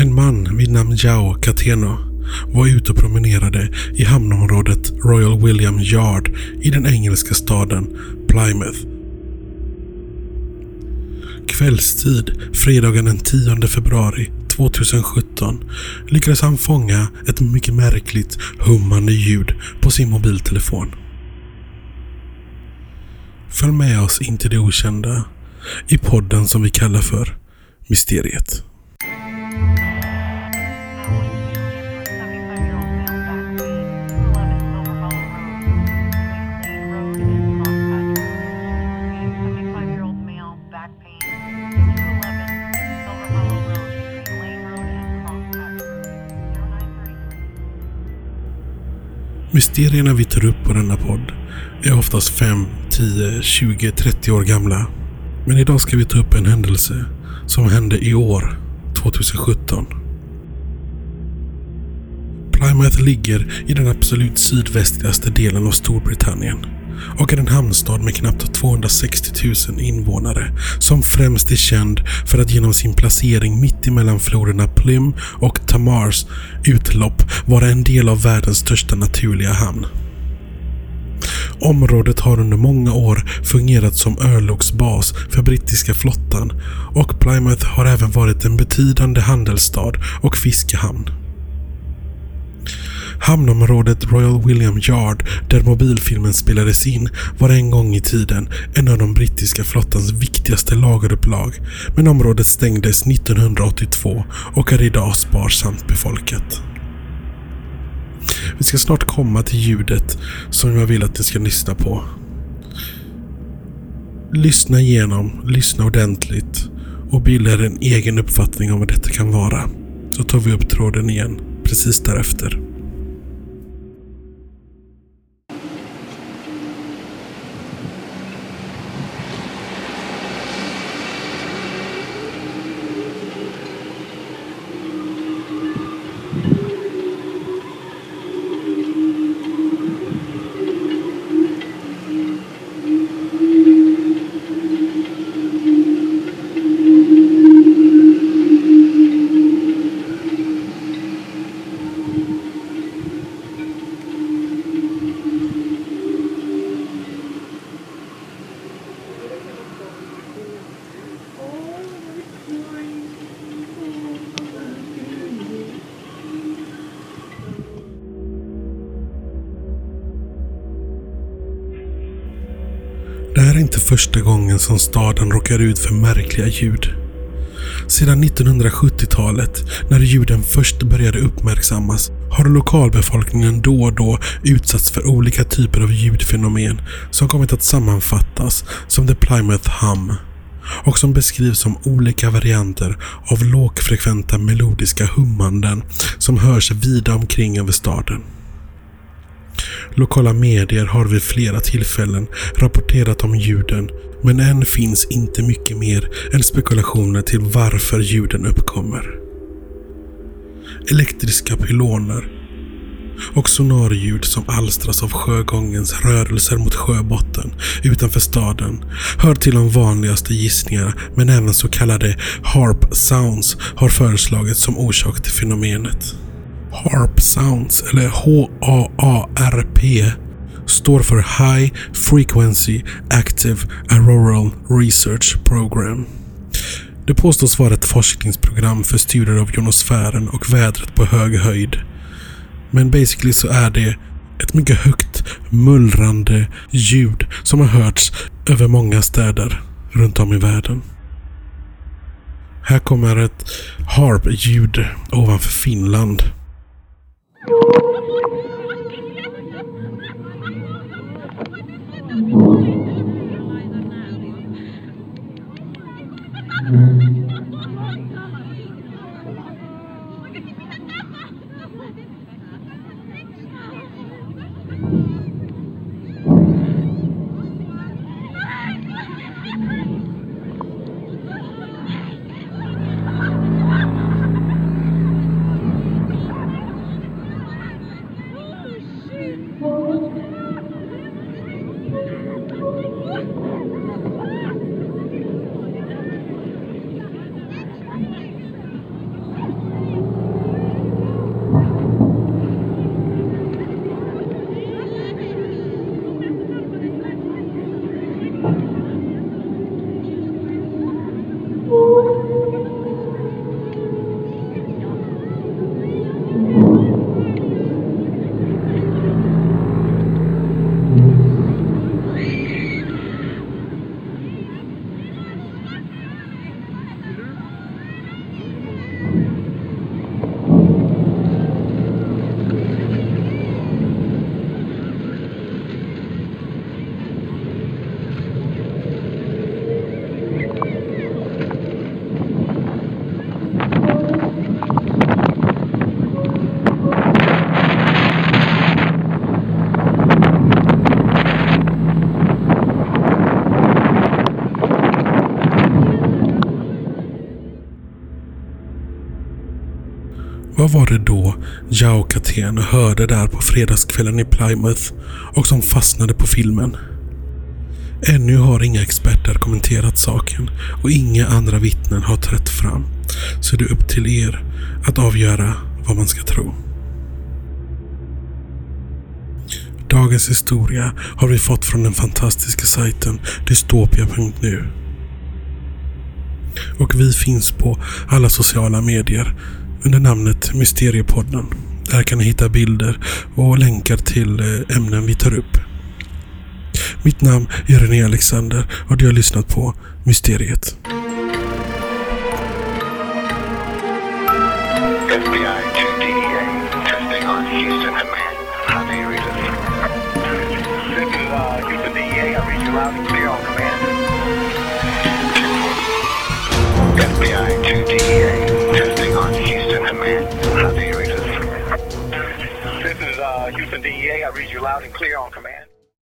En man vid namn Jao Cateno var ute och promenerade i hamnområdet Royal William Yard i den engelska staden Plymouth. Kvällstid fredagen den 10 februari 2017 lyckades han fånga ett mycket märkligt hummande ljud på sin mobiltelefon. Följ med oss in till det okända i podden som vi kallar för Mysteriet. Mysterierna vi tar upp på denna podd är oftast 5, 10, 20, 30 år gamla. Men idag ska vi ta upp en händelse som hände i år, 2017. Plymouth ligger i den absolut sydvästligaste delen av Storbritannien och är en hamnstad med knappt 260 000 invånare som främst är känd för att genom sin placering mitt emellan floderna Plym och Tamars utlopp vara en del av världens största naturliga hamn. Området har under många år fungerat som örlogsbas för brittiska flottan och Plymouth har även varit en betydande handelsstad och fiskehamn. Hamnområdet Royal William Yard, där mobilfilmen spelades in, var en gång i tiden en av de brittiska flottans viktigaste lagerupplag. Men området stängdes 1982 och är idag sparsamt befolkat. Vi ska snart komma till ljudet som jag vill att ni ska lyssna på. Lyssna igenom, lyssna ordentligt och bilda er en egen uppfattning om vad detta kan vara. Så tar vi upp tråden igen precis därefter. Det här är inte första gången som staden råkar ut för märkliga ljud. Sedan 1970-talet, när ljuden först började uppmärksammas, har lokalbefolkningen då och då utsatts för olika typer av ljudfenomen som kommit att sammanfattas som The Plymouth Hum och som beskrivs som olika varianter av lågfrekventa melodiska hummanden som hörs vida omkring över staden. Lokala medier har vid flera tillfällen rapporterat om ljuden men än finns inte mycket mer än spekulationer till varför ljuden uppkommer. Elektriska pyloner och sonarljud som alstras av sjögångens rörelser mot sjöbotten utanför staden hör till de vanligaste gissningarna men även så kallade harp sounds har föreslagits som orsak till fenomenet. HARP Sounds, eller H-A-A-R-P, står för High Frequency Active Auroral Research Program. Det påstås vara ett forskningsprogram för studier av jonosfären och vädret på hög höjd. Men basically så är det ett mycket högt mullrande ljud som har hörts över många städer runt om i världen. Här kommer ett harp-ljud ovanför Finland. Mm-hmm. Vad var det då Jao Catena hörde där på fredagskvällen i Plymouth och som fastnade på filmen? Ännu har inga experter kommenterat saken och inga andra vittnen har trätt fram. Så det är upp till er att avgöra vad man ska tro. Dagens historia har vi fått från den fantastiska sajten dystopia.nu. Och vi finns på alla sociala medier under namnet Mysteriepodden. Där kan ni hitta bilder och länkar till eh, ämnen vi tar upp. Mitt namn är René Alexander och du har lyssnat på Mysteriet. FBI to DEA, testing on Houston and Manhattan. How do you read this? This is uh, Houston DEA. I read you loud This is uh, Houston DEA. I read you loud and clear on command.